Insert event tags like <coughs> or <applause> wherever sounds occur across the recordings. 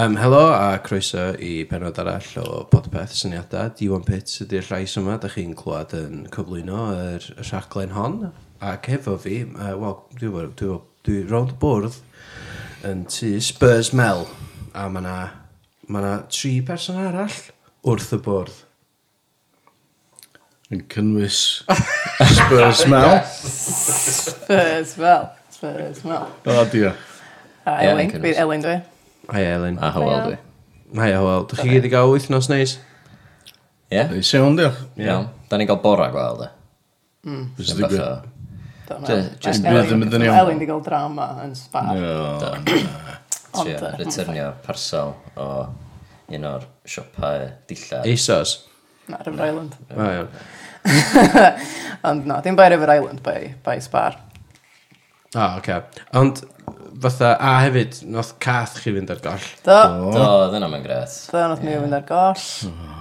Um, helo a croeso i penod arall o Podpeth Syniadau. Diwan Pits ydy'r llais yma, da chi'n clywed yn cyflwyno yr, y rhaglen hon. Ac hefo fi, uh, wel, dwi, dwi, dwi, dwi rownd bwrdd yn tu Spurs Mel. A mae yna ma na tri person arall wrth y bwrdd. Yn cynnwys <laughs> Spurs Mel. Spurs Mel. Spurs Mel. O, dia. A Elen, bydd Elin dwi. Hi Elin. A Hywel dwi. Hi Hywel. Dych chi gyd i gael wythnos neis? Ie? Dwi'n siwn, diolch. Iawn. Da ni'n cael bora gwael, di. Just a bit. Just rhythm ydyn iawn. Elin di gael drama yn spa. Ond... Uh, returnio parsel o un o'r siopau dillad. Eisos. Na, River Island. O, iawn. <laughs> Ond na, dim bai River Island, bai, bai Spar. O, oce. Ond fatha, a hefyd, nath cath chi fynd ar goll. Do. Do, dyna mae'n gret. Do, nath mi fynd ar goll.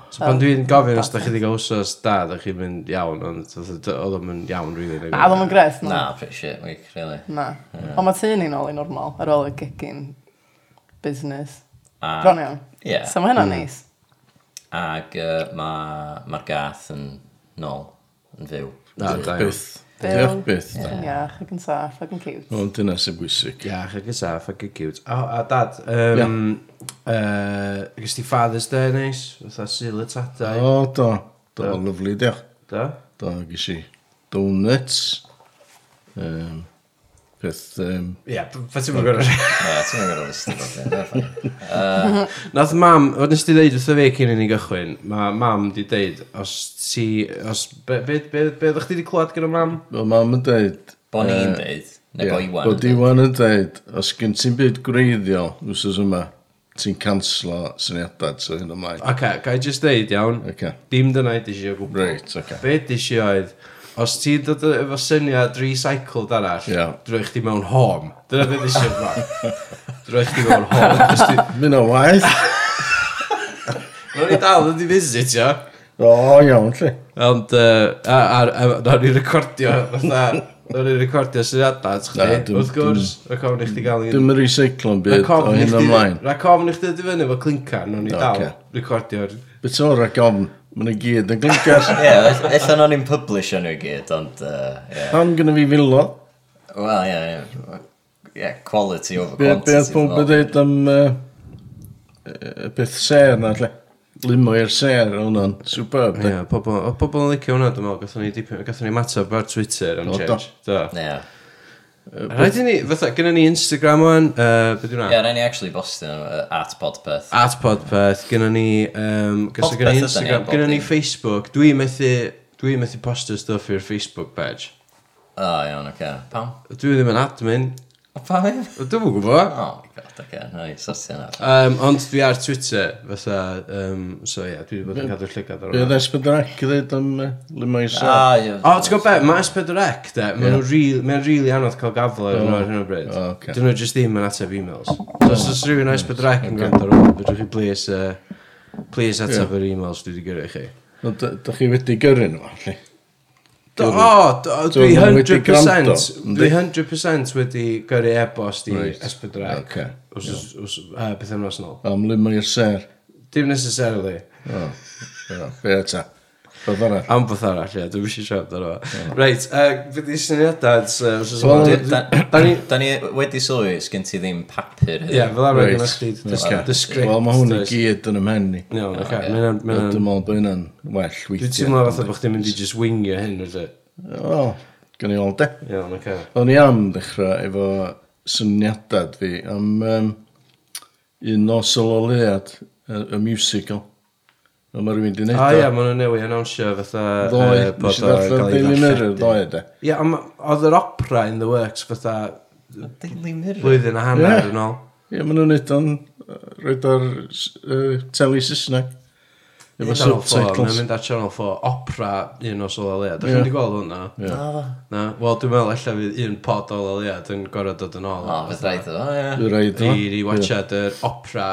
So pan dwi'n gofyn os da chi wedi gael wsos da, da chi'n mynd iawn, ond oedd o'n mynd iawn, rili. Na, oedd o'n mynd gret. Na, pretty shit week, really. Na. Ond mae tyn ni'n ôl i normal, ar ôl y gigin busnes. Bron iawn. Ie. So mae hynna'n mm. neis. Ac mae'r gath yn nôl, yn fyw. Na, da. Byw. byth. Yn iach ac yn saff ac yn cute. Ond dyna sy'n bwysig. Iach ac yn saff ac yn cute. O, a dad, um, yeah. uh, gys ti Father's Day neis? Fytha syl y tadau. O, do. Do, do. lyflu, diolch. Do? Do, gys i donuts. Um, Peth... Um... Ie, fe ti'n gwybod gorau... Ie, ti'n gwybod gorau ystyr. Nath mam, fod nes ti ddeud wrtho fe cyn i ni gychwyn, mae mam di deud, os ti... Os, be, be, be, be ddech chi di clywed gyda mam? Wel, mam yn deud... Bo ni'n deud, neu bo Iwan. Bo Iwan yn deud, os gen ti'n byd gwreiddiol wrthos yma, ti'n canslo syniadau so hyn ymlaen. Oce, okay, ga i just deud iawn. Okay. Dim dyna i ddysio gwbl. Reit, oce. Okay. Be ddysio oedd, Os ti'n dod efo syniad recycled arall, yeah. drwy chdi mewn home. Dyna beth eisiau rhan. Drwy chdi mewn home. <laughs> Mynd o waith. Ro'n <laughs> i dal yn di visit, ia. O, iawn, lle. Ond, uh, a, i recordio, fatha, ro'n i recordio syniadau, chdi, wrth gwrs, rhaid cofn i chdi gael... un... Dwi'n mynd recyclo'n byd o hyn ymlaen. Rhaid cofn i chdi dyfynu efo clincan, ro'n i dal recordio'r... Beth o'r ra gofn? Mae nhw gyd yn glingas. <laughs> Ie, yeah, eitha nhw'n i'n publish nhw gyd, ond... Uh, yeah. Am gynnu fi filo. Wel, ie, yeah, ie. Quality over quantity. Beth pob yn dweud am... Uh, beth ser na, lle. Limo i'r ser, hwnna'n superb. Ie, yeah, pobl yn licio hwnna, dwi'n meddwl. Gatho ni, gatho ni mateb ar Twitter am change. Do. Ie. Rhaid i ni, fatha, gyda ni Instagram o'n, uh, beth yw'n Ie, rhaid ni actually bostio nhw, uh, at Podpeth. At Podpeth, gyda ni, um, gyda Podpeth ni ydan ni ar Instagram, bob gyda ni dim. Facebook, dwi'n methu, dwi'n methu postio stuff i'r Facebook page. O, iawn, oce. Pam? Dwi ddim yn admin, A pa un? Dwi'n mwyn gwybod. Oh my god, oce, na i sortio yna. Um, ond dwi ar Twitter, fatha, um, so ie, yeah, dwi wedi bod yn cadw'r llygad ar hwnna. Ie, S4C ddweud am limo i sa. Ah, ie. O, ti'n gwybod be, mae S4C, de, mae'n rili, mae'n rili anodd cael gafle ar hwnna ar oh. hyn o bryd. Oh, Dyn nhw jyst ddim yn ateb e-mails. So, Os oes rhywun S4C yn gwrando ar hwnna, fydwch chi please, please ateb yr e-mails dwi wedi gyrru chi. Dych chi wedi gyrru nhw, allai? O, oh, dwi 100% dwi 100% wedi gyrru e-bost i right. S4C okay. os, os, uh, beth yn ôl. Am lim i'r ser. Dim necessarily. O, oh. fair ta. Rhywbeth arall. Am beth arall, ie. Dwi'n eisiau siarad ar o. Reit, fydd i syniadau... Da ni wedi sylwi, sgyn ti ddim papur. Ie, fel arfer gyda yn ysgryd. Wel, mae hwn i gyd yn ymhen ni. Iawn, oce. Dwi'n meddwl bod hynna'n well weithiau. Dwi'n teimlo fatha bod chdi'n mynd i just wingio hyn, felly. O, gan i ôl, de. Iawn, oce. O'n i am ddechrau efo syniadad fi am un nos o lolead, y musical. Ond mae rhywun wedi gwneud ah, o. A ia, maen nhw'n newid announsio fatha... Ddoe, nes i ddarllen Daily Mirror, ddoe de. Ia, ond oedd yr opera in the works fatha... Daily Mirror? Blwyddyn a hanner yn ôl. Ia, maen nhw'n neud o'n rhaid o'r teli Saesneg. Efo subtitles. Mae'n mynd ar Channel 4, opera un o sol aliad. Ydych chi'n wedi gweld hwnna? Na. Na, wel dwi'n meddwl allan fydd un pod ol aliad yn gorau dod yn ôl. O, fydd rhaid o, ia. Fydd rhaid o. I watchad yr opera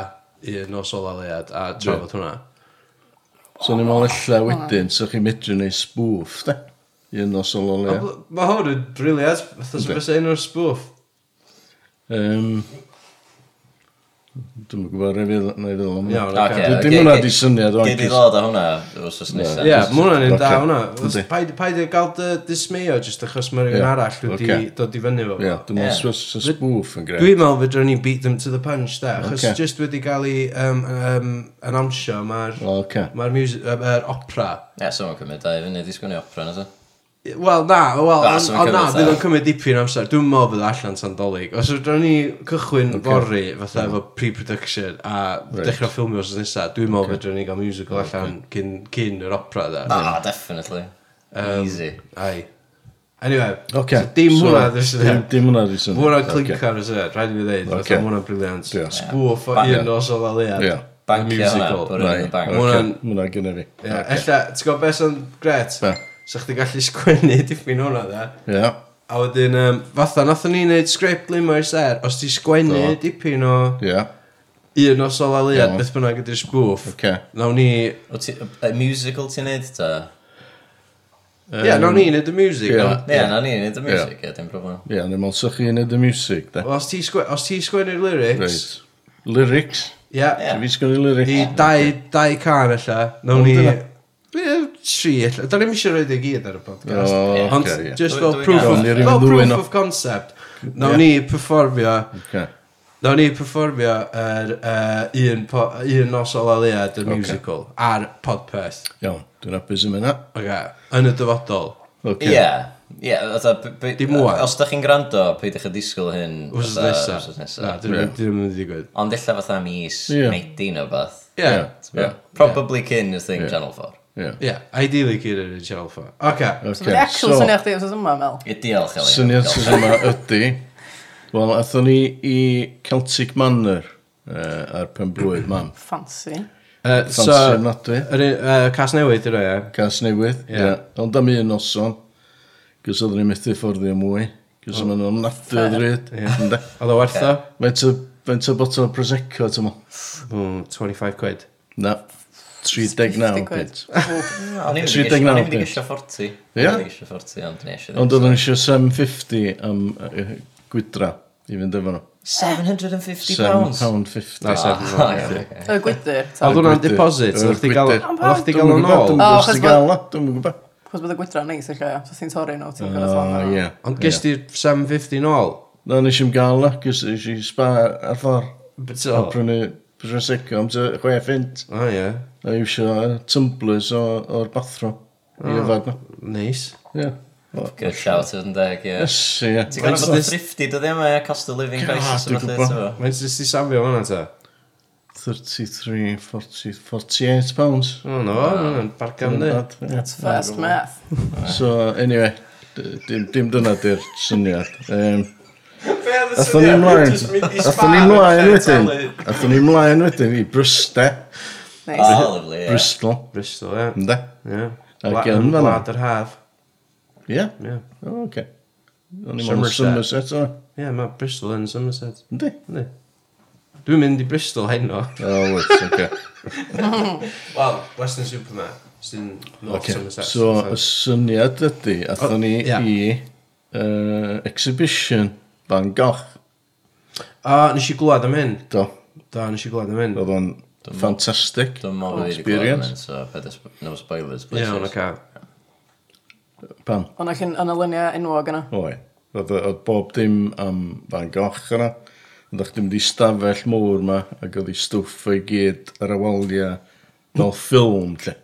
un o sol aliad a trafod hwnna. So ni'n meddwl illa oh. wedyn, so chi'n medru neu spoof, da? Un o sol o leo. Mae hwn yn briliant, fatha sy'n un o'r spoof. Um, Dwi'n gwybod rhaid fydd neu fydd o'n mynd. Dim hwnna di syniad o'n gys. Gyd i ddod o hwnna wrth nesaf. Ie, mae hwnna'n un da hwnna. Paid i gael dy dismeio jyst achos mae rhywun arall wedi dod i fyny fo. Ie, dwi'n meddwl sy'n y spoof yn greu. Dwi'n meddwl fydra ni beat them to the punch da. Achos jyst wedi cael ei announcio mae'r opera. Ie, someone cymryd da i fyny, disgwyl ni opera na Wel, na, wel, Na, so mae'n ond na, cymryd fydd o'n cymryd dipyn o amser. Dwi'n meddwl bydd o allan tan dolyg. Os ydyn ni cychwyn Ocê. fory, fatha mm. efo pre-production, a Reit. dechrau ffilmio os nesaf, dwi'n meddwl okay. ni gael musical allan cyn, cyn yr opera, da. Ah, definitely. Easy. Ai. Anyway, Oce. so dim so, hwnna, dwi'n Dim, sydd. dim hwnna di syniad. Fwna clic ar y sydd, rhaid i fi ddeud, Ocê. fatha hwnna'n briliant. Ie. Spoof o Banger. un os o Ie. laliad. Bancio hwnna, put it in the bank. Ma' hwnna'n- Mwna gynnu fi. Ella, ti'n gwybod beth sy'n gret? Be? So chdi gallu sgwennu <laughs> dipyn hwnna da. Ie. A wedyn, um, fatha, nath ni wneud sgript limo i ser, os ti sgwennu Do. dipyn o Ie. un o sol aliad, Iawn. beth bynnag ydy'r spoof. Oce. Nawn ni, O ti, y musical ti'n neud ta? Yym, nawn ni wneud y music. ie. Ie, Ie, na ni, neud y music, ie, dim problem. Ie, ni'n meddwl sych chi'n neud y music, da. Os ti sgwe- os ti sgwennu'r lyrics, Right. Lyrics. ie, Ie. Fi sgwyr lyrics. i dau, dau can allan, nawn ni, dyna- tri, da ni'n eisiau rhoi i gyd ar y podcast. O, oh, Ond okay, yeah. just fel proof, of, fel proof of concept. Naw yeah. ni performio... Okay. Naw ni performio yr uh, un, po, un nos o laliad, y okay. musical, ar podpeth. Iawn, dwi'n apus yn mynd Okay. Yn y dyfodol. Okay. Yeah. Ie, yeah, Dim mwa. Os da chi'n gwrando, peidiwch y disgwyl hyn. Wsos nesa. Wsos nesa. Na, dwi'n mynd i ddigwydd. Ond illa fatha mis, yeah. 19 o beth. Ie. yeah. Probably cyn y thing yeah. Channel 4. Ie, ideally gyd yn un siarad ffa. Oce. So, Oce, actual so, syniad chdi os yma, Mel. I diolch, Eli. syniad sydd yma <laughs> ydy, wel, athon ni i Celtic Manor uh, ar pen blwydd, mam. Fancy. Uh, so, Fancy nadwy. yr un- uh, Cas newydd yna, e, ie. Cas newydd, ie. Ie. Yeah. Ond am un noson, gys oedden ni methu fforddio mwy, gys oedden nhw'n nadwy o ddryd. Ynde? Oedd o werth o? Faint y- faint o botel o Prosecco, ti'n mo? Mm, 25 quid. Na. 39 pitch. O'n i'n mynd i gysio 40. Ie? O'n i'n mynd i gysio 40. Ond oedden eisiau 750 am gwydra i fynd efo nhw. 750 pounds? 750 pounds. Y gwydr? Oedd hwnna'n deposit? Oedd chdi gael o'n ôl? Oh, Oedd chdi gael o? Dwi'n gwybod. Chos bydd y gwydra'n neis eich so ti'n torri nhw, ti'n gwneud ah, o'n ie. Ond ges ti 750 nôl? Na, nes i'n gael na, ges i spa ar ffordd. Beth o? Prynu, prynu second, chwe ffint. O ie a iwsio tumblers o'r bathro i yfad na. Neis. Ie. Good shout out yn deg, ie. Yes, ie. Ti'n gwybod bod yn thrifty, dod i e, cost of living crisis yn falle, ti'n gwybod? Mae'n sy'n i safio hwnna, ta? 33, 40, 48 pounds. O, no, ah. mae'n di. ni. That's fast math. So, anyway, dim dyna di'r syniad. Athyn ni mlaen, athyn ni mlaen wedyn, athyn ni mlaen wedyn i Bryste. Nice. Oh, lovely, yeah. Bristol. Bristol, ie. Ynda? Ie. Ac yn fan Gwlad yr haf. Ie? Ie. O, oce. Somerset. Somerset, Ie, mae Bristol yn Somerset. Ynddi? Ynddi. Dwi'n mynd i Bristol heno. <laughs> O, wyt, oce. <laughs> Wel, Western Superman, sy'n North okay. Somerset. So, y syniad ydy, athon ni oh, yeah. i uh, exhibition Van Gogh. O, nes i glwad am hyn. Do. Do, nes i glwad am hyn. Oedd o'n Fantastic. Dyma fi wedi gweld yn so no spoilers, please. Iawn, oce. Pan? Ond ac yn analynia enwog yna? Oi. Oedd bob dim am Van Gogh yna. Oedd eich dim di stafell mwr ma, ac oedd ei stwff o'i gyd ar y waliau fel <laughs> ffilm, lle.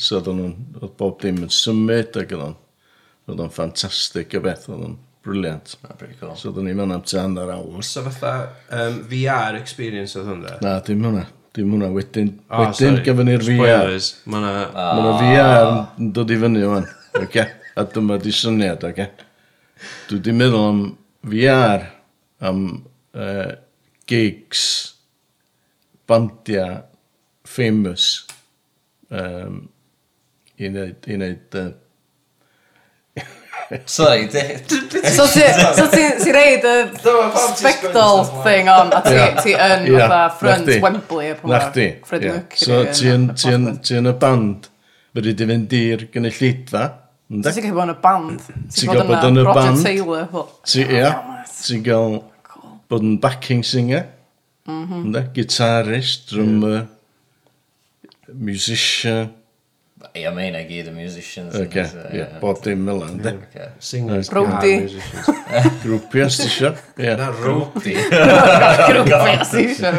So oedd bob dim yn symud, ac oedd o'n ffantastig y beth, oedd o'n Briliant. Na, pretty cool. So, dyn ni'n mynd am tan ar awr. So, fatha um, VR experience oedd hwnna? Na, dim hwnna. Dim hwnna. Wedyn, oh, wedyn gyfyn ni'r VR. Spoilers. Mae yna... Oh. Mae yna VR ah. yn dod i fyny o'n. Okay? A dyma di syniad, oce? Okay? Dwi di meddwl am VR, am uh, gigs, bandia, famous, um, i wneud, i wneud uh, Sorry, So ti so ti- ti reid y spectol thing on, a ti, Ie. ti yn Ie, fatha front na. Wembley a pwy'n Na chdi. Fred Ie. Mercury. So yn- ti yn- ti yn- ti yn y band, fyddi di fynd i'r gynulleidfa, So ti'n cael bod yn y band. Ti'n cael bod yn y band. Taylor. fel, Ti, oh ia, ti'n gael bod yn backing singer, mhm. ynddi? Guitarist, drummer, musician, Ia, mae hynna gyd y musicians. Oce, okay, so, yeah, bob dim mylan, de. Okay. Singers, Rwdi. Grwpio stisio. Na, rwdi. Grwpio stisio.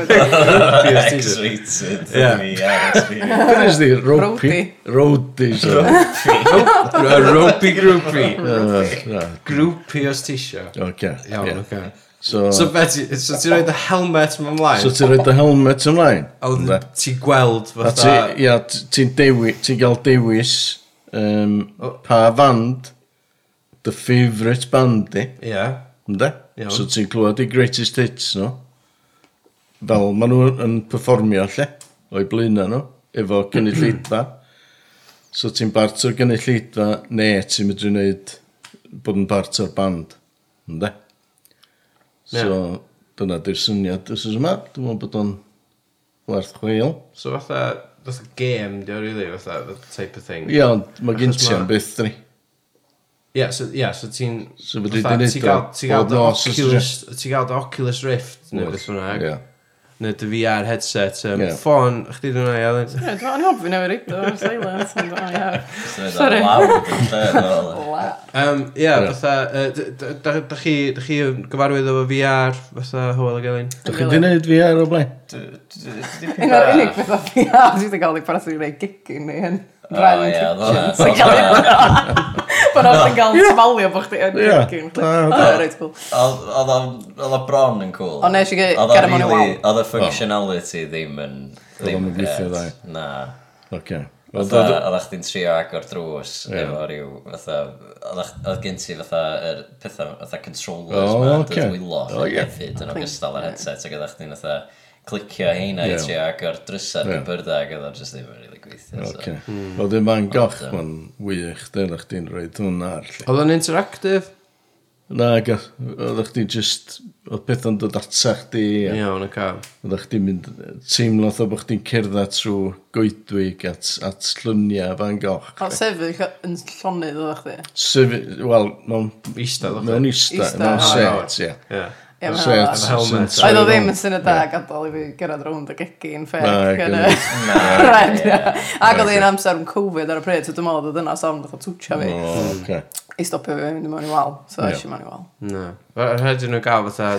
Excited. Beth ys di? Rwdi. Rwdi. Rwdi. Rwdi grwpi. ti stisio. Oce. Iawn, oce. So, so, beti, so ti'n rhoi dy helmet yma ymlaen? So ti'n rhoi dy helmet ymlaen. A wedyn ti'n gweld fatha... A ti, ia, ti'n dewi, ti gael dewis um, pa band, the favourite band di. Ia. Yeah. Ynda? So ti'n clywed i greatest hits no? Fel maen nhw yn performio lle, o'i blaenau nhw, efo gynulleidfa. so ti'n bart o'r gynulleidfa, ne ti'n medru wneud bod yn bart o'r band. Ynda? So, dyna di'r syniad ys yma. Dwi'n meddwl bod o'n werth chweil. So, fatha, fatha game, di o, really, fatha, the type of thing. Ie, ond mae gen ti am byth, dyn ni. Ie, so, yeah, so ti'n... So, fatha, di wneud o? Ti'n gael dy Oculus Rift, neu beth hwnna, neu dy VR headset, um, yeah. ffôn, chdi dwi'n ei alun. Ie, dwi'n meddwl fi newid reid o'r silence, ond dwi'n meddwl. Sorry. Um, Ie, yeah, fatha, da chi, da chi gyfarwydd o VR, fatha hwyl ag gelyn? Da chi di wneud VR o ble? Un o'r unig beth o VR, dwi'n cael ei parasu'n ei gigin neu yn rhan kitchen. <laughs> Bo' nhw'n chdi'n cael tafalio bod chdi yn Ie. drinking. Da, O, da. reit, cool. Oedd oedd o'n- oedd o bron yn cool. O, nes i ge- Oedd o mewn i Oedd y functionality oh. ddim yn... ddim yn gweithio dda. Na. Oce. Oedd Fatha, oedd- Oedd o'ch di'n trio agor drws Ie. efo rhyw, fatha, oedd oedd gen ti fatha, yr pethau, fatha controllers O, ma, oce. dod wylo O, ie. hefyd yn ogystal â'r headset, ac oedd o'ch di'n fatha, clicio heina i ti ac o'r drysau yeah. byrda ac oedd o'n just ddim yn really gweithio. Okay. So. Mm. Oedd yma yn goch ma'n wych, dyna chdi'n rhoi hwnna. Oedd o'n interactive? Na, oedd o'ch just, oedd beth o'n dod ata chdi. Iawn, y cael. Oedd chdi'n mynd, teimlo oedd o'ch chdi'n cerdded trwy goedwig at, at llunia fan goch. O, sefyll yn llonydd oedd chdi? di? Wel, mewn... Ista, oedd o'ch di? Mewn ista, mewn set, ie. Ie, shirts helmet. Oedd o ddim yn syniad da gadael i fi gyrraedd rownd y gegin ffeg. <laughs> Ac oedd un amser yn Covid ar y pryd, so dwi'n meddwl oedd yna sawn ddech o twtio fi. I stopio fi mynd i mewn i wal, so eisiau mewn i wal. Na. Rhaid nhw gael fatha,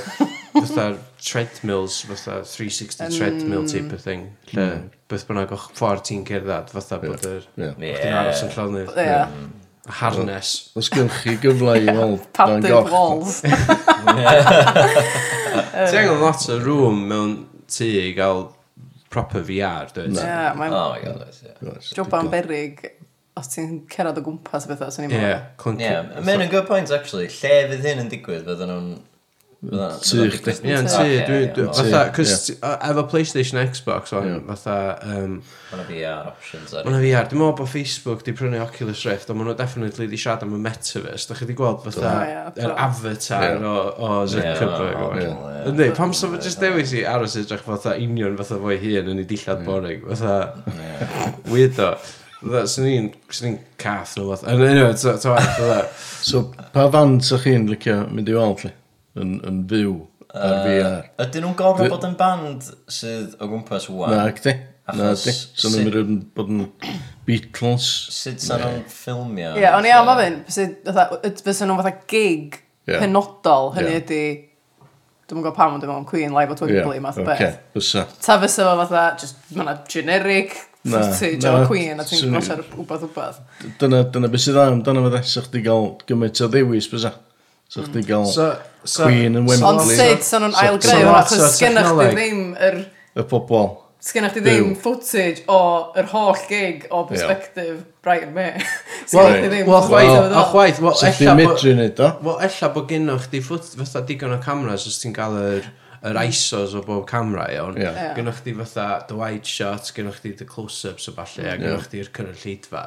fatha treadmills, fatha 360 treadmill type of thing. Lle, beth bynnag o'ch ffordd ti'n cerdded, fatha bod yr... Ie. Ie. Chdi'n aros yn llonydd. Ie. Harness. Os gywch chi gyfle i weld <laughs> Padded walls. <laughs> Ti angen lot o room mewn tŷ i gael proper VR, dwi'n no. yeah, mae'n... Oh my god, yeah. Joban berig, os ti'n cerad o gwmpas bethau, sy'n i'n mwyn. Yeah, clunky. Yeah, mae'n a good point, actually. Lle fydd hyn yn digwydd, fydden nhw'n Tŷ chdi. Ie, yn tŷ. Fatha, cys efo PlayStation Xbox, o'n fatha... Mae'na VR options ar. Mae'n VR. Dwi'n meddwl bod Facebook di prynu Oculus Rift, ond maen nhw definitely di siarad am y metaverse. Da chi di gweld fatha oh, yr avatar o Zuckerberg. Ynddi, pam sef just dewis i aros edrych fatha union fatha fo'i hun yn ei dillad boring. Fatha, weirdo. Swn i'n ni'n i'n cath nhw fath. Yn enw, to, to, fydda. So, pa fan sy'ch chi'n licio mynd i weld, lle? yn, yn fyw ar VR. Ydyn nhw'n gorfod Dwi... bod yn band sydd o gwmpas wan? Na, gdi. Na, gdi. So nhw'n mynd bod yn Beatles. Sut sa'n nhw'n ffilmio? Ie, ond i am ofyn, fysa nhw'n fatha gig yeah. penodol, hynny yeah. ydy Dwi'n gwybod pam ond dwi'n meddwl Queen live o Twiggly yeah, math okay, beth. Bysa. Ta fysa fo fatha, just, mae yna generic footage na, o Queen a ti'n gwybod ar wbeth wbeth. Dyna, dyna beth sydd am, dyna fydde, ddesach di gael gymaint o ddewis bysa. Sa'ch di gael... So, so, Queen yn Wembley. Ond sut, sa'n nhw'n ailgreu hwnna, chos sgynnach chi ddim yr... Y pobol. Sgynnach chi ddim footage o yr holl gig o perspective Brighton Me. <laughs> Sgynnach chi ddim... Wel, chwaith, o chwaith, wel, ella bod... neud o. Wel, ella bod gynnwch chi fatha digon o cameras os ti'n cael yr yr ISOs o bob camera iawn. Yeah. Gynnwch chi fatha the wide shots, gennych chi the close-ups o falle, a gennych chi'r cynulleidfa.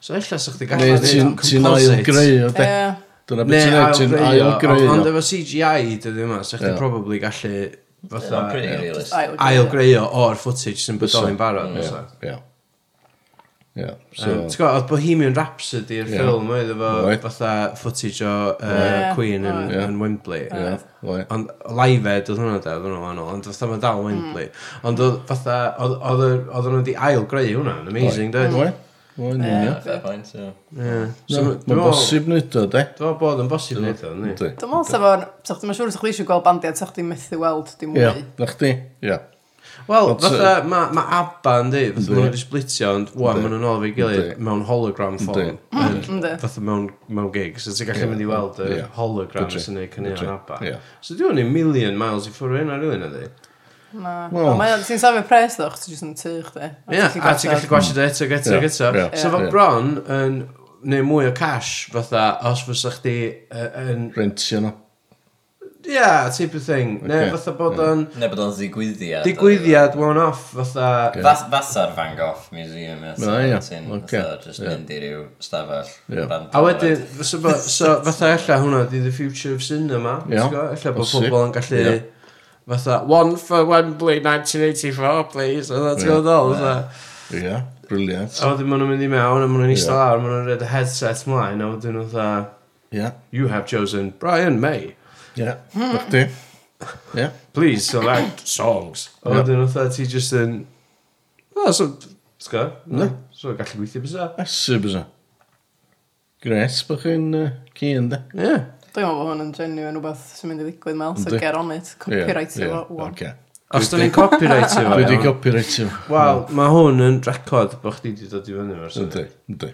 So ella sa'ch chi gallu gwneud composite. Ti'n ail greu o de. Dyna beth ti'n neud, ti'n ailgreu. Ond efo CGI, dydw yma, sa'ch ti'n probably gallu fatha ail greu o'r footage sy'n bodoli'n barod. Ie. Ie. Ti'n gwybod, oedd Bohemian Rhapsody'r yeah. ffilm oedd efo fatha footage o uh, Queen yn, yn Wembley. Ond live ed oedd hwnna da, oedd hwnna wahanol, ond fatha mae dal Wembley. Mm. Ond oedd fatha, oedd nhw wedi ailgreu hwnna, amazing, dweud. Mae'n union. Fair point, so. Mae'n bosib nid o, de? Dwi'n bod yn bosib wneud o, ni. Dwi'n meddwl sef o'n... Sa'ch ti'n siŵr sa'ch eisiau gweld bandiau, sa'ch ti'n methu weld dim mwy. Ie, na chdi, ie. Wel, fatha, mae ABBA yn di, fatha maen wedi splitio, ond wwan, maen nhw'n ôl fi gilydd mewn hologram form. Mm, fatha mewn, mewn gig, so ti'n gallu mynd i weld y hologram sy'n ei cynnig ABBA. So dwi'n ni million miles i ffwrdd hynna, rili, na? Na. Wel. Mae o'n, ti'n safio pres ddo, ti'n jyst yn tŷ chdi. Ie, a ti'n gallu gwasio dy eto, eto, eto. So fo bron yn, neu mwy o cash, fatha, os fysa chdi yn... Rentio nhw. Ie, type of thing. Okay. Neu fatha bod o'n... Yeah. Neu bod o'n ddigwyddiad. Digwyddiad, one-off, fatha... Okay. Fath, Van Gogh Museum, ie. Yeah, ie. Ti'n okay. fatha, just Ie, mynd i ryw stafell. Yeah. A wedyn, so, fatha ella hwnna, di the future of cinema. Yeah. Ella bod pobl yn gallu... Yeah fatha, one for Wembley 1984, please. Oedd ti'n gwybod ddol, fatha. Ie, briliant. A wedyn maen nhw'n mynd i mewn, a maen nhw'n eistedd lawr, maen nhw'n rhaid y headset mlaen, a wedyn nhw'n uh, fatha, yeah. you have chosen Brian May. Ie, yeah. Yeah. Please select songs. A wedyn nhw'n uh, fatha, ti just yn, oh, so, sgo, no, so gallu gweithio bysa. Esu bysa. Gres bych chi'n uh, cyn, da. Ie. Yeah. Dwi'n meddwl bod hwn yn genuine rhywbeth sy'n mynd i ddigwydd mel, so Yndi. get on it, copyright yeah, yeah, fo. Okay. Os da ni'n copyright efo, <laughs> Dwi di iawn. copyright yw. Wel, mm. mae hwn yn record bod chdi wedi dod i fyny o'r Yndi, syniad. yndi.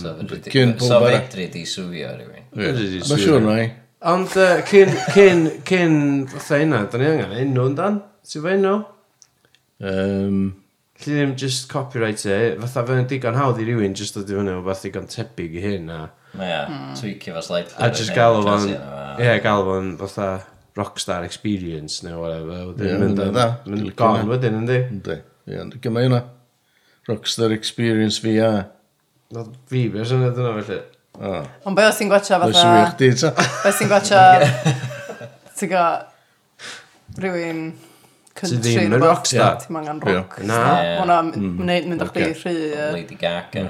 So fedri di- Cyn so Bowlbara. fedri di swio rhywun. Ydi, Mae'n siŵr na i. Ond yy, cyn, cyn, cyn, fatha hynna, da ni angen enw yn dan? Ti'n fe enw? Yym, Lly ddim just copyright e, fatha fe'n digon hawdd i rywun just dod i fyny o beth digon tebyg i hyn a Yeah, mm. tweakio fo slightly. A just gael o'n... Ie, gael o'n fatha rockstar experience neu whatever. Wedyn mynd yn... Mynd gone wedyn, yndi? Yndi. Ie, yndi. Gyma yna. Rockstar experience VR. Not fi, beth sy'n edrych yna felly? Ond be os ti'n gwatcha fatha... Oes wych di ta? Be os ti'n gwatcha... <laughs> Ti'n go... Rwy'n country. Ti ddim yn rockstar. Ti'n angen rock. Na. Hwna mm. mynd â chdi rhy... Lady Gaga.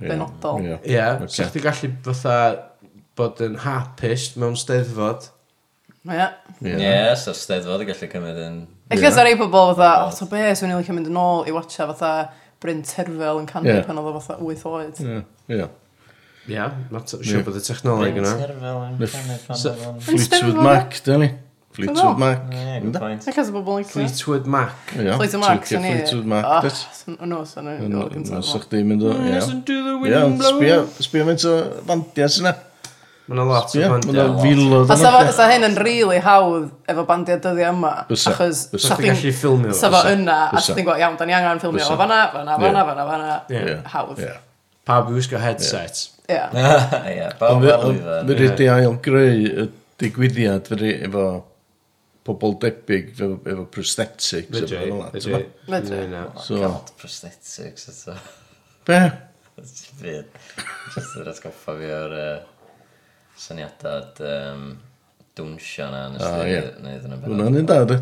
Benodol. Ie. Sa chdi gallu fatha bod yn hapus mewn steddfod. Ie. Ie, so steddfod y gallu cymryd yn... Eich oes ar ei pobol fatha, o, to be, swn i'n licio mynd yn ôl i watcha fatha Bryn Terfel yn canu pan oedd o fatha 8 oed. Ie. Ie, siw bod y technoleg yna. Bryn Terfel yn canu pan oedd o'n... Fleetwood Mac, da ni. Fleetwood Mac. Ie, good point. Ac as y bobl yn licio. Fleetwood Mac. Fleetwood Mac, sy'n ni. Fleetwood Mac. Ah, o, no, sy'n ni'n gael gyntaf. No, sy'ch di mynd o. Ie, sbio, sbio mynd o bandiau sy'n e. Mae'n lot o bandiau. Mae'n filodd. Os sa hyn yn really hawdd efo bandiau dyddiau yma. Bysa. Achos sa chdi'n gallu ffilmio. Sa fo yna, a sa chdi'n gweld, iawn, da ni angen ffilmio. O fanna, fanna, fanna, fanna, fanna. Hawdd. Pawb i wisgo headset. Ie. Ie, pawb i wisgo headset. Fy rydw i ail greu y digwyddiad efo pobl debyg efo, efo prosthetics. Fedri, fedri. Fedri. So- God, prosthetics, eto. Be? Fyd. Just yr atgoffa fi o'r uh, syniadad um, dwnsio na nes Ah, i ie. wneud yn y Hwna'n un da, dy?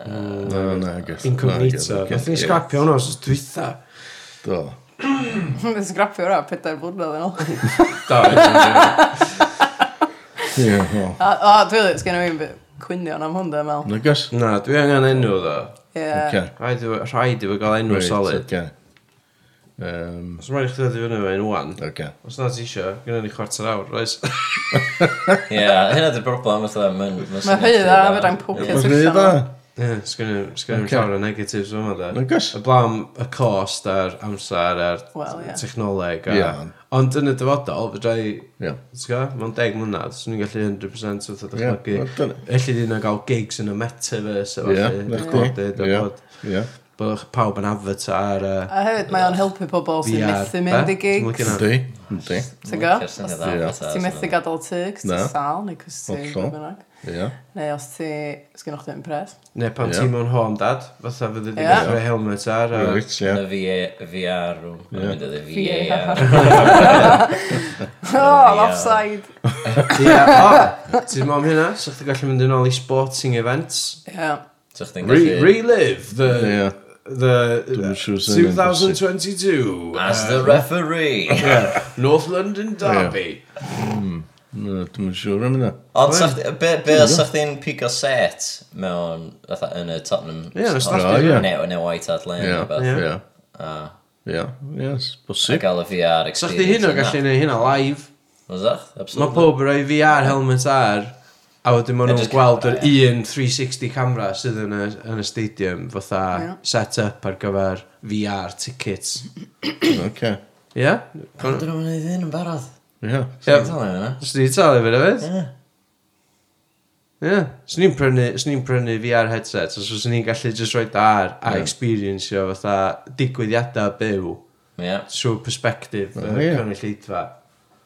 Na, na, gall. Incognito. Nath ni scrapio hwnna os dwytha. Do. Mae'n sgrapio ra, pedair blynedd yn ôl. Da, Ie, o. A dwi'n sgen i'n mynd cwynion am hwn, da, Mel. Nagos? Na, dwi angen enw, ddo. Ie. Yeah. Okay. Rhaid i fi gael enw right, solid. Okay. Um, os mae'n rhaid i chdi ddod i fyny fe'n wan okay. os nad ti eisiau, gyda ni chwarter awr, roes. <laughs> Ie, hynna di'r broblem, fatha, mae'n... Mae hynny dda, fe rhaid pocket. Mae hynny dda. Ie, sgynnu, sgynnu okay. llawer o negatives yma da. Nagos? Y blam, y cost a'r amser a'r well, yeah. technoleg. A... Yeah. Ond yn y dyfodol, fydra i, yeah. mewn deg mlynedd, swn i'n gallu 100% wrth o ddychmygu. Yeah. Elli di na gael gigs yn y metaverse, efallai, yeah. recorded. Yeah. Yeah bod pawb yn avatar. a... a hefyd, mae o'n helpu pobl sy'n methu mynd i gigs. Ynddi, ynddi. Ti'n go? Ti'n methu gadael ty, cys ti'n sal, neu cys ti'n Ia. Neu os ti, sgyn o'ch ti'n pres. Neu pan ti'n mewn home dad, fatha fyddi e di rhoi helmet ar. Yn y VR room. <laughs> Yn y VR. O, I'm offside. O, ti'n mewn hynna, sa'ch ti'n gallu mynd yn ôl i sporting events. Ia. Relive the the uh, sure 2022 as uh, the um, referee <laughs> yeah. North London Derby. Yeah. Mm. No, dwi'n siŵr am yna. Ond be os o'ch chi'n pigo set mewn yn y Tottenham? Ie, nes da. Neu yn y Whitehart Lane. Ie, ie. Ie, ie, bosib. A gael y VR experience. Sa'ch di hyn o gallu neud hyn o live. Was that? Absolutely. Mae pob rhoi VR helmet ar. A wedyn maen nhw'n gweld yr un 360 camera sydd yn y, yn y stadium fatha yeah. set up ar gyfer VR tickets. <coughs> Oce. Ie? Ond dyn nhw'n gwneud hyn yn barod. Ie. Swn i'n talu fe na? Ie. Ie. Swn i'n prynu, prynu VR headset, os so swn i'n gallu just rhoi ar a yeah. experiencio fatha digwyddiadau byw yeah. trwy perspektif oh, yeah. cynulleidfa.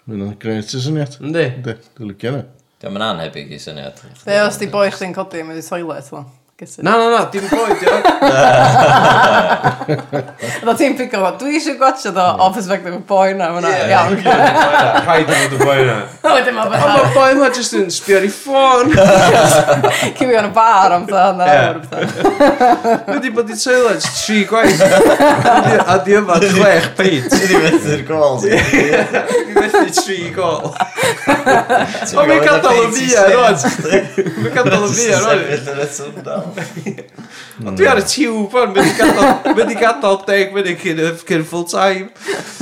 Mae'n gret y syniad. Yndi. Ynddi. dwi'n licio na. Diolch yn anhebyg i syniad. Be os di boi chdi'n codi yn mynd i toilet, lo? Na, na, na, dim boi, yw. Dda ti'n pico fo, dwi eisiau gwachio ddo o perspective y boi na, fyna, iawn. Rhaid i fod y boi na. <laughs> Wedyn ma' fyna. Ond boi na jyst yn sbio ar ei ffôn. <laughs> Cymru yn y bar am dda, na. Wedi <laughs> bod i teulu jyst tri gwaith. A di yma chwech peint. Ti di methu'r gol. Di methu tri gol. O, mae'n gadael y fi ar oed. Mae'n gadael y fi ar oed. Ond dwi ar y tiwb o'n, mynd i gadael mynd i gadael deg munud cyn, cyn full time.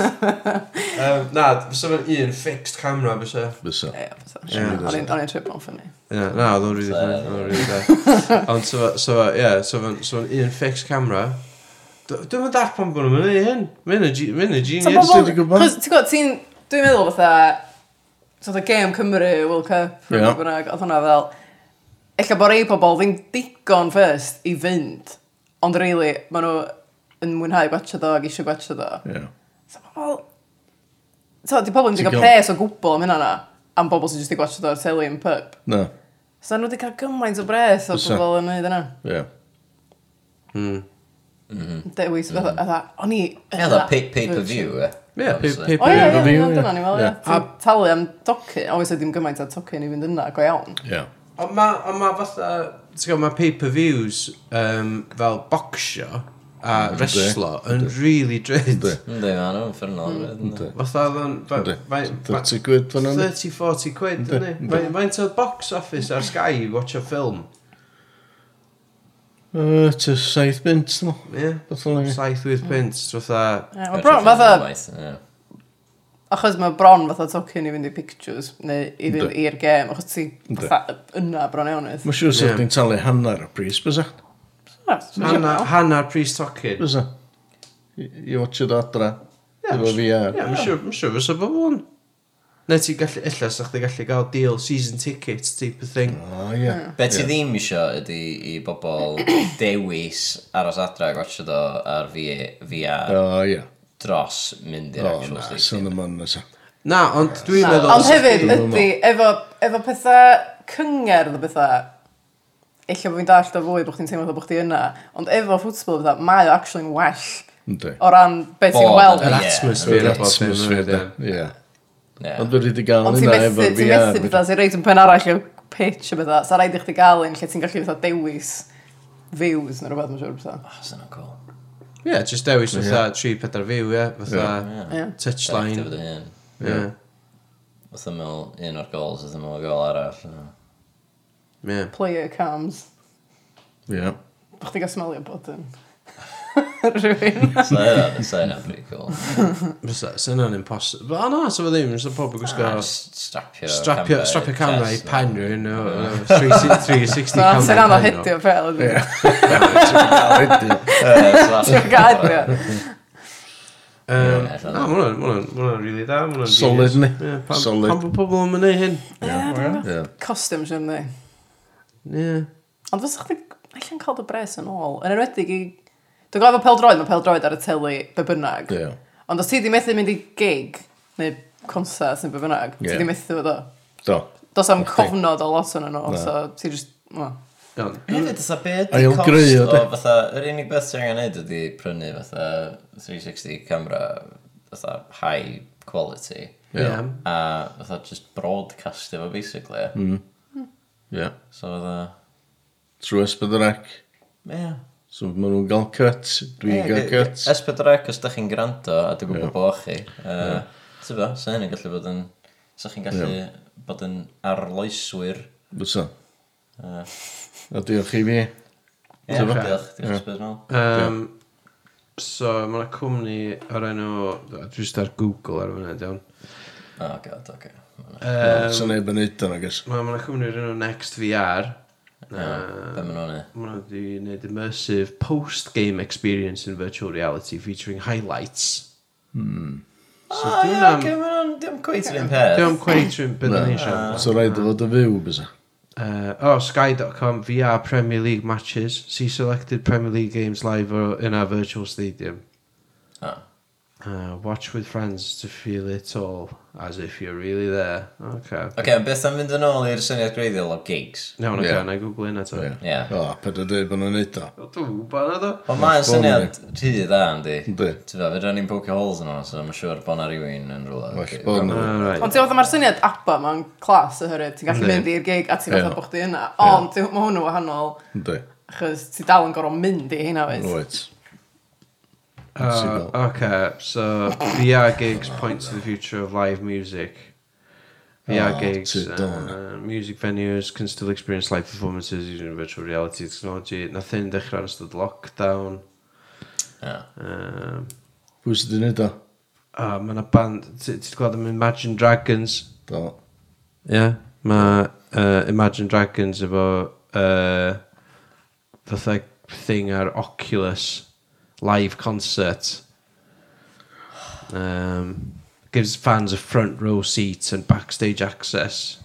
um, na, fysa fe'n un fixed camera, fysa. Fysa. Ie, fysa. O'n i'n trip o'n ffynnu. Ie, na, oedd o'n rili ffynnu. <laughs> Ond so, so, ie, so fe'n un fixed camera. Dwi'n mynd ar pan bod nhw'n mynd i hyn. Mynd y genius. Ti'n gwybod? Ti'n, dwi'n meddwl fatha, sort of game Cymru, World Cup, yeah. bynnag, oedd hwnna fel, Ella bod rei pobl ddim digon first i fynd, ond really, maen nhw yn mwynhau gwatcha ddo ac eisiau gwatcha ddo. Yeah. So pobl... So, di pobl yn digon pres o gwbl am hynna na, am bobl sy'n just i gwatcha ddo ar yn pub. No. So nhw wedi cael gymaint o bres o bobl yn gwneud yna. Yeah. Mm. Mm. Dewis, mm. oedd o'n i... Oedd o pay-per-view, e? Ie, pay-per-view. O ie, dyna ni fel, ie. Talu am tocyn, obviously dim gymaint a tocyn i fynd yna, go iawn. Ie. Yeah. Ond ma, on ma fatha, ti'n gwybod, mae pay-per-views um, fel boxio a wrestlo yn really drud. Ynddi, ma'n nhw'n ffyrnol. Mm. Fatha, mae'n... 30 quid fan hynny? 30-40 quid, ynddi. Mae'n tyl box office ar Sky i watch a film. Uh, to saith bint, dwi'n meddwl. Ie, saith wyth bint, fatha... Mae bron, fatha... Achos mae bron fatha tocyn i fynd i pictures, neu i fynd i'r gêm, achos ti fatha yna bron ionydd. Mae'n siŵr sef ti'n talu hanner y pris, bysa? Hanner pris tocyn? Bysa. I watch it adra. Efo fi a... Mae'n siŵr fysa fo fwn. Neu ti gallu, illa, sa chdi gallu gael deal season tickets type of thing. Oh, yeah. Be ti ddim isio ydy i bobl <coughs> dewis aros adra a gwatsio do ar VR. Oh, yeah dros mynd i'r actual station. O, na, sy'n ddim nesa. Na, ond dwi'n meddwl... Ond hefyd ydy, efo, efo pethau cyngerdd o bethau, illa bod fi'n dallt o fwy bod chdi'n teimlo bod chdi yna, ond efo ffwtsbol bethau, mae o actually'n well o ran beth ti'n weld. Yr atmosffer. Yr atmosffer, ie. Ond dwi wedi gael yna efo VR. Ond ti'n methu bethau sy'n reid yn pen arall o pitch o bethau, sa'n rhaid i chdi gael un lle ti'n gallu fatha dewis views neu rhywbeth, mae'n siŵr bethau. Oh, sy'n cool. Ie, yeah, just dewis fatha 3-4 fyw, ie, fatha touchline. Ie. Fatha mewn un o'r gols, fatha mewn gol arall. Ie. Player cams. Ie. Bych ti'n gael smelio bod yn. <laughs> rhywun. So hynna, so hynna pretty cool. Fysa, so hynna'n impossible. O na, so fe ddim, so pob yn gwisgo... Ah, strapio Strapio, strapio camera i pen uh, rhywun, o 360 camera. <laughs> <laughs> So hynna'n hidio pel. Ie. Ti'n gael hidio. Um, na, mae hwnna'n rili da. Solid ni. Solid. Pan bod pobl yn mynd i hyn. Costume sy'n ni. Ie. Ond fysa chdi allan cael dy bres yn ôl. Yn enwedig i Dwi'n gofio pel droed, mae pel droed ar y teli be bynnag. Yeah. Ond os ti di methu mynd i gig, neu concert neu be bynnag, yeah. ti di methu fod o. Do. Does am cofnod o lot o'n nhw, no. so ti just... Well. Hefyd, ysa beth di cost o fatha, yr unig beth sy'n angen neud ydi prynu fatha 360 camera fatha high quality. Yeah. A fatha just broadcast efo basically. Mm. Hmm. Yeah. So fatha... Trwy ysbydd yr ac. Yeah. So maen nhw'n gael cut, dwi'n gael cut. S4C os da chi'n gwrando a dwi'n gwybod bod chi. Ti'n bo, sa hynny'n gallu bod yn... Sa chi'n gallu bod yn arloeswyr. Bysa. Uh. A diolch i fi. Ie, diolch. Diolch So, mae yna cwmni o'r enw... Dwi'n star Google ar fyna, diawn. Oh god, oce. Um, So neb yn eid yn agos. Mae yna cwmni o'r enw Next VR. Be maen nhw'n ei? Mae nhw wedi gwneud immersive post-game experience in virtual reality featuring highlights. Hmm. So O, ie, am... oce, maen nhw'n... Diolch cweith yr un peth. Dwi'n cweith rhywun bydd yn eisiau. So rhaid o fod yn fyw, bysa. Uh, oh, Sky.com, VR Premier League matches. See selected Premier League games live or in our virtual stadium. Uh, watch with friends to feel it all, as if you're really there. Okay. Oce, okay, beth am fynd yn ôl i'r syniad greiddiol o gigs? Iawn, oce, yeah. na i gwglu yna to. Ie. Yeah. O, ped o dweud bod nhw'n neud o. Dwi'n gwybod na do. Ond mae'n syniad rhy dda, ynddi. Ynddi. Ti'n fe, fedra ni'n pocio holes yn hwnna, so mae'n siŵr bod na rhywun yn rhywle. Well, bod nhw. Ond ti'n fath mae'r syniad abba ma'n clas oherwydd, ti'n gallu mynd i'r gig a ti'n fath o bod chdi yna. Ond mae hwnnw wahanol. Ynddi. Chos ti dal yn gorfod mynd i hynna, wyt? Wyt. Uh, okay, so VR gigs point to the future of live music. VR oh, ah, gigs, uh, music venues can still experience live performances using virtual reality technology. Nothing dechrau yn ystod lockdown. Yeah. Um, Pwy sydd wedi gwneud o? Uh, mae yna band, ti'n gweld am Imagine Dragons? Do. Ie, yeah, mae uh, Imagine Dragons efo uh, fatha thing ar Oculus live concert. Um, gives fans a front row seat and backstage access.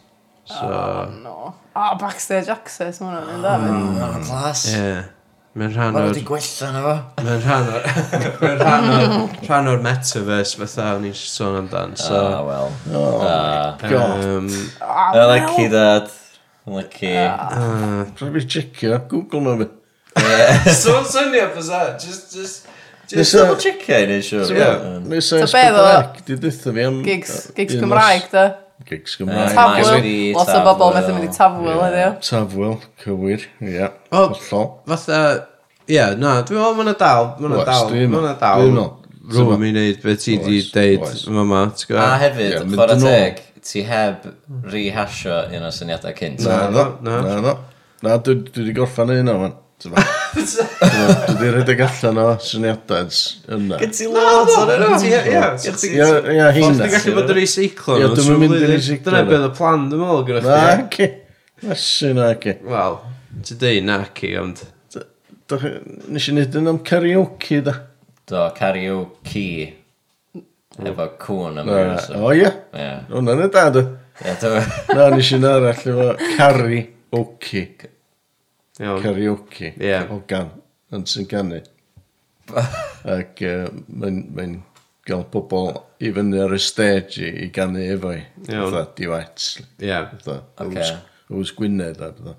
So, oh, no. Oh, backstage access, mae'n rhan dda. Oh, mae'n clas. Yeah. Mae'n rhan o'r... Mae'n gwella na fo. Mae'n rhan o'r... <laughs> Mae'n rhan o'r... Rhan o'r metaverse fatha o'n i'n sôn amdan. So, ah, well. Oh, my ah. God. Um, ah, oh, lucky, dad. Lucky. Uh, Rhaid fi checio. Google nhw fi. Sôn syniad fysa, just, just... Just double checkio i neud siwr. Mm. Nes o Gymraeg, di dwytho fi am... Gigs, gigs Gymraeg, da. Gigs Gymraeg. Tafwyl. Lot o bobl methu mynd i tafwyl, heddiw. Tafwyl, cywir, ie. O, fatha... Ie, na, dwi'n meddwl mae'n dal, mae'n dal, mae'n dal. Dwi'n meddwl. Rwy'n mynd i wneud beth ti di deud yma. A hefyd, chwarae teg, ti heb rehasio un o syniadau cynt. Na, na, na. Na, dwi wedi gorffan un o'n. <laughs> Dwi wedi rhedeg allan o syniadau yna. Gyd ti lot o'r yna. Ia, heina. Ti'n gallu bod yn recyclo. Ia, dwi'n mynd i recyclo. Dyna beth y plan, dwi'n meddwl gyda chdi. Na, ci. Asi na, ci. Wel, ti dweud na, ci, ond... Nes i wneud yn am karaoke, da. Do, karaoke. Mm. Efo cwn am yr O, ie. Ie. Hwna'n y dad, Ie, o. Na, nes i'n arall efo karaoke. Iawn. karaoke, yeah. gan, yn sy'n canu. <laughs> Ac uh, mae'n mae gael pobl i fyny ar y stage i, i ganu efo i. Fatha diwats. Ie. Fatha Ws Gwynedd a fatha.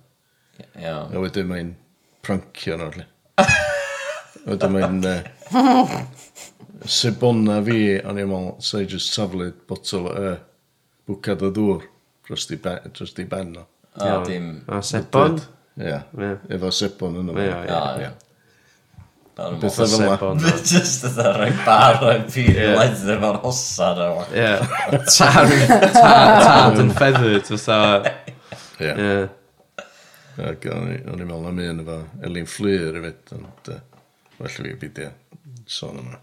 Iawn. A wedyn mae'n prancio nhw. wedyn mae'n... Uh, <laughs> Sebonna fi, o'n i'n meddwl, sa'i just taflu botol y uh, bwcad o ddŵr dros di ben o. O, dim... O, sebon? Ie. Efo sebon yn yma. Ie, ie. Beth oedd yma? Just yna rhoi bar rhoi pur i leather fo'r hosa na. Ie. <laughs> Tar, tar, yn feathered. fatha. Ie. Ie. Ac o'n i'n meddwl am un efo Elin Fflyr i fyd, ond well fi byd sôn yma.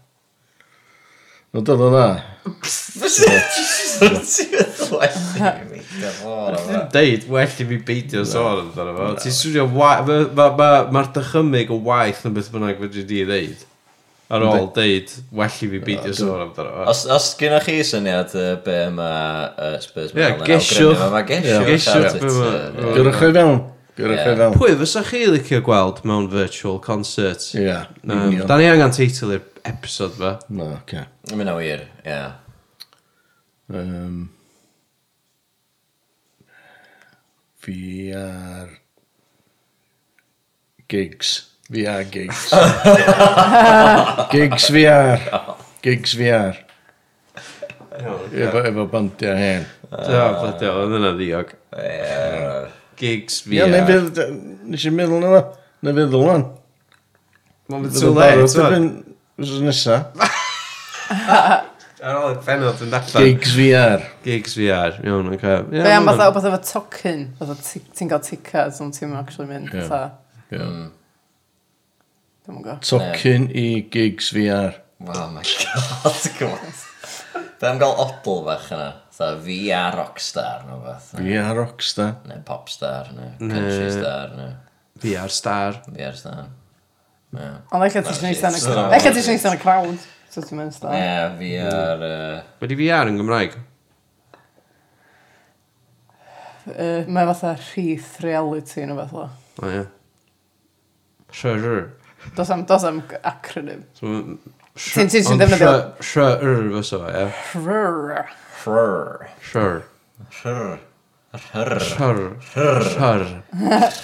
No, dod o dda. Deud, well i mi beidio sôn amdano fo. Ti'n swnio waith, mae'r dychymig o waith yn beth bynnag fyddi di ddeud. Ar ôl deud, well i fi beidio sôn amdano fo. Os, os gynnwch chi syniad be mae Spurs Ie, gesiwch. Mae gesiwch. Gyrwch chi fewn. Gwrwch chi fewn. Pwy fysa chi licio gweld mewn virtual concert? Ie. Da ni angen teitl i'r episode va? No, okay. I mean, oh, yeah, yeah. Um, vi är gigs. Vi är gigs. gigs vi är. Gigs vi är. Över, över bantiga hän. Ja, fattar jag. Den hade jag. Gigs vi är. Ja, ni vill... Ni kör middelen, va? Ni vill den. Man vill så länge. Wrth nesa. Ar ôl y penod yn allan. Gigs VR. Gigs VR, iawn, oce. Be am fatha, beth efo tocyn, fatha ti'n cael tickets ond ti'n actually mynd, fatha. Tocyn hmm. i gigs VR. Oh my god, <laughs> gwrs. Be am gael odl fach yna? Tha VR rockstar, no beth. VR rockstar. Neu popstar, neu country star, neu... VR star. VR star. Ond eich ti eisiau eistedd yn y crowd. Eich ti eisiau eistedd yn y crowd. So ti'n mynd sta. Ie, VR... Mae di VR yn Gymraeg? Uh, mae fatha rhith reality yn y fath o. O ie. Sure, Dos am, dos am acronym. Ti'n ti'n ti'n defnyddio? Sure, fyso, ie. Sure. Sure. Sure. Sure. Rhyr. Rhyr. Rhyr.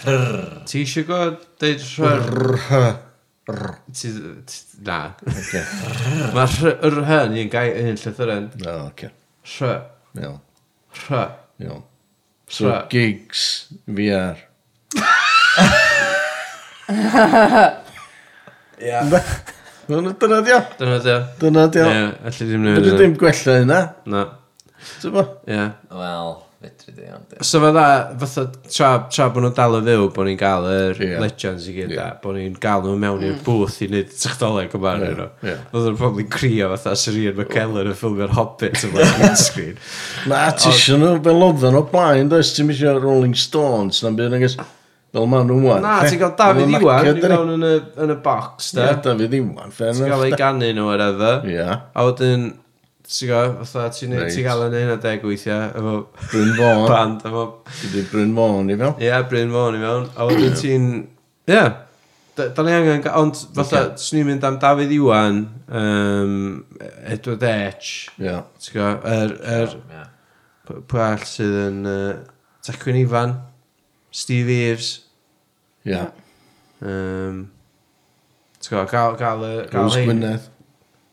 Rhyr. Ti eisiau gwybod deud rhyr? Rhyr. Na. <laughs> Mae yr hyn i'n gael un llythyren. O, oce. Rhy. Iawn. Rhy. Iawn. So, gigs VR. Ia. Dyna dio. Dyna dio. Dyna dio. Ie, allu ddim newid. Dyna ddim gwella hynna. Na. Ti'n bo? Ie. Wel fedri di, ond... So fatha, fatha, tra, tra bod nhw'n dal y fyw, bod ni'n gael yr yeah. legends i gyd, yeah. bod ni'n gael nhw mewn i'r mm. booth i wneud technoleg yma arnyn nhw. Oedd nhw'n probably crio fatha Sir Ian McKellen yn ffilmio'r Hobbit yn yma green screen. <laughs> Na, ti eisiau nhw fel beloddan o blaen, does ti'n eisiau Rolling Stones, na'n byd, agos... Fel ma'n nhw'n wan. Na, ti'n cael David Iwan i mewn yn y, yn y box, da. Ie, Dafydd Iwan. Ti'n cael ei ganu nhw ar efo. Ie. A wedyn, Ti'n go, fatha, ti'n right. ti gael yn hynna deg weithiau, efo... Bryn Fawn. Band, efo... Ydy Bryn Fawn i fewn. Ie, yeah, Bryn Fawn i fewn. A wedyn ti'n... Ie. Yeah. Da, da ni angen... Ond, fatha, okay. swn i'n mynd am David Iwan, um, Edward H. Ie. Yeah. Ti'n go, yr... Er, er, Pwy all sydd yn... Uh, Tecwyn Ifan, Steve Eves. Ie. Yeah. Um, Ti'n go, gael... Gael, gael, gael, gael, gael, gael, gael,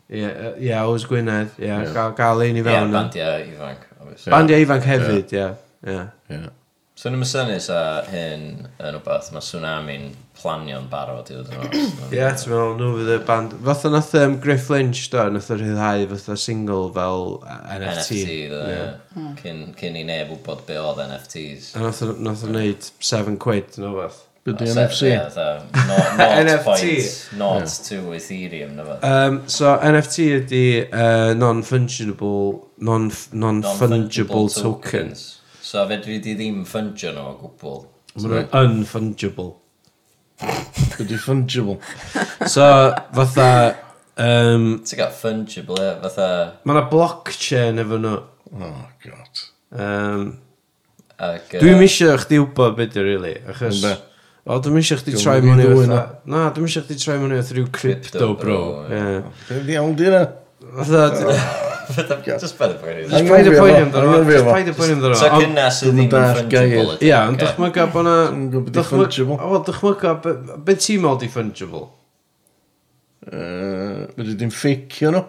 Ie, yeah, yeah, Ows Gwynedd, ie, yeah, yeah. gael, gael un i fewn. Ie, yeah, bandiau ifanc. Obviously. Bandiau ifanc hefyd, ie. Ie. Yeah. So yn y sa hyn yn rhywbeth, mae tsunami'n planio'n barod i ddod yn oes. Ie, ti'n meddwl, nhw fydd y band... Fath o'n nath um, Griff Lynch, do, nath o rhyddhau fath o single fel e, NFT. NFT, do, yeah. Hmm. Cyn, cyn i neb wybod be oedd NFTs. A nath o wneud 7 quid, no fath. Be di NFC? NFT. Not <laughs> to Ethereum, na Um, so NFT ydi uh, non-fungible, non-fungible non-fungible tokens. So fedri di ddim ffungio nhw o gwbl. Mae'n unfungible. Ydy fungible. <laughs> So, fatha... Um, Ti'n gael fungible, e? Fatha... Mae yna blockchain efo nhw. Oh, god. Um, Ac, uh, Dwi'n misio chdi wybod beth ydy, really. Achos... Ynddo. O, dwi'n eisiau chdi troi mwyn i fatha... Na, dwi'n eisiau chdi troi mwyn i fatha rhyw crypto, bro. Dwi'n iawn di na. Fatha... <laughs> Just paid y poeni. Just paid y poeni amdano. Just paid y poeni amdano. So cynna sydd ddim yn fungible. Ia, yn dychmyga bod na... Dychmyga... O, dychmyga... Be ti'n meddwl di fungible? Fyddi di'n ffeicio nhw?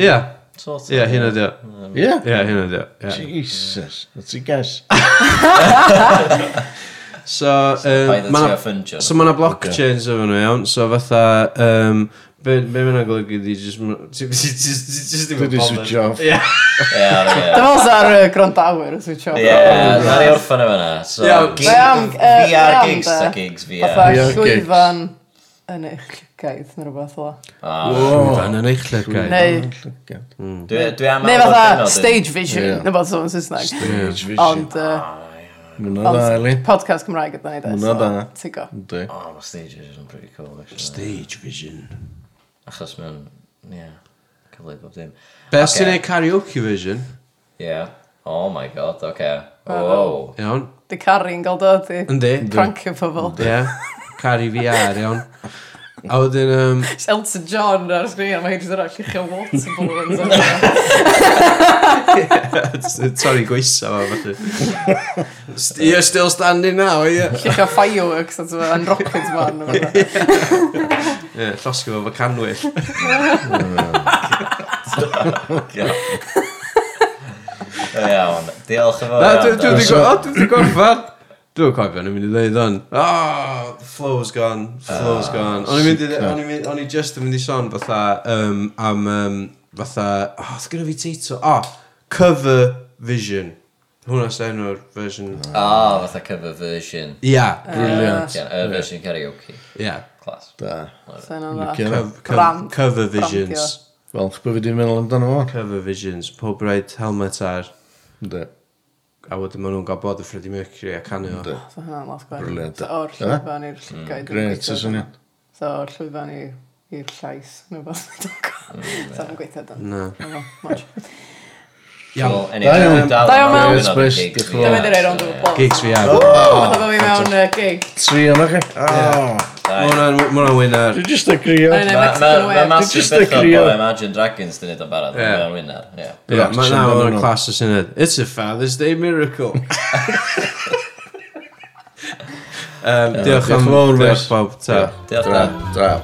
Ia. Ia, hyn ydi o. Ie? Ia, hyn ydi o. Jesus. That's a guess. <laughs> <laughs> So, um, ma so mae yna blockchains efo nhw iawn, so fatha, um, be, be mae'n golygu di, just, <laughs> just ddim yn bothered. switch off. Ie. <laughs> Dyma os ar y grondawyr, switch off. Ie, na ni orffan efo na. So, VR gigs, ta gigs, VR. Fatha llwyfan yn eich gaeth, neu rhywbeth o. Ah. Llwyfan yn eich llygaid. Neu, dwi am... Neu fatha stage vision, neu bod sôn Saesneg. Stage vision. Ond, Mwna da, Eli. Podcast Cymraeg ydyn ni, de. Mwna dda. Tigo. Dwi. O, oh, mae Stage Vision pretty cool, actually. Stage Vision. Achos mewn, ie, yeah, cyfle bob dim. Be os ti'n neud karaoke version? Ie. Yeah. Oh my god, oce. Okay. Wow. Iawn. Di Carrie yn gael dod i... Yndi. Crancio pobl. Ie. Cari VR, iawn. A wedyn... Um... <laughs> Elton John ar sgrin, mae hi jyst yn rhaid chi'ch water balloons. <laughs> Torri gweisa fo, falle. You're still standing now, <laughs> ie. Chi'ch fireworks, yn rocket man. Ie, llosgu fo fo canwyll. Oh, Iawn, diolch yn fawr. Na, dwi'n gorffan. Dwi'n cofio, o'n i'n mynd i ddeud hwn. oh, the flow's gone, ah, flow's gone. O'n i'n mynd i, o'n i'n mynd, o'n i'n just yn mynd i sôn fatha, um, am, um, fatha, oh, oedd gyda fi teitl, oh, cover vision. Hwna sy'n enw'r version. Ah, oh, fatha cover version. Ia, brilliant. Y version karaoke. Ia. Class. Da. Cover visions. Wel, chbwy fi di'n meddwl amdano fo. Cover visions, pob rhaid helmet ar. Da a wedyn maen nhw'n gael bod y Freddie Mercury a canu o. O, so hynna'n lot gwaith. Brilliant. So o'r llwyfan i'r llygaid. Gret, ys hynny. So o'r llwyfan i'r llais, neu beth. <laughs> So mae'n gweithio dan. Na. Much. Iawn. Da iawn. Da iawn mewn. Spwys, diolch yn fawr. Dyma ddyrau rond o'r bol. Gigs fi ar. Oedd o fi mewn gig. Tri o'n o'ch. hwnna'n winner. Dwi'n just a grio. Mae massive beth o'r Imagine Dragons dyn ni o'n barod. Mae'n winner. Mae nawr o'n clas o syniad. It's a Father's Day miracle. <laughs> Um, diolch am fawr, diolch bawb, ta. Diolch da. Draw.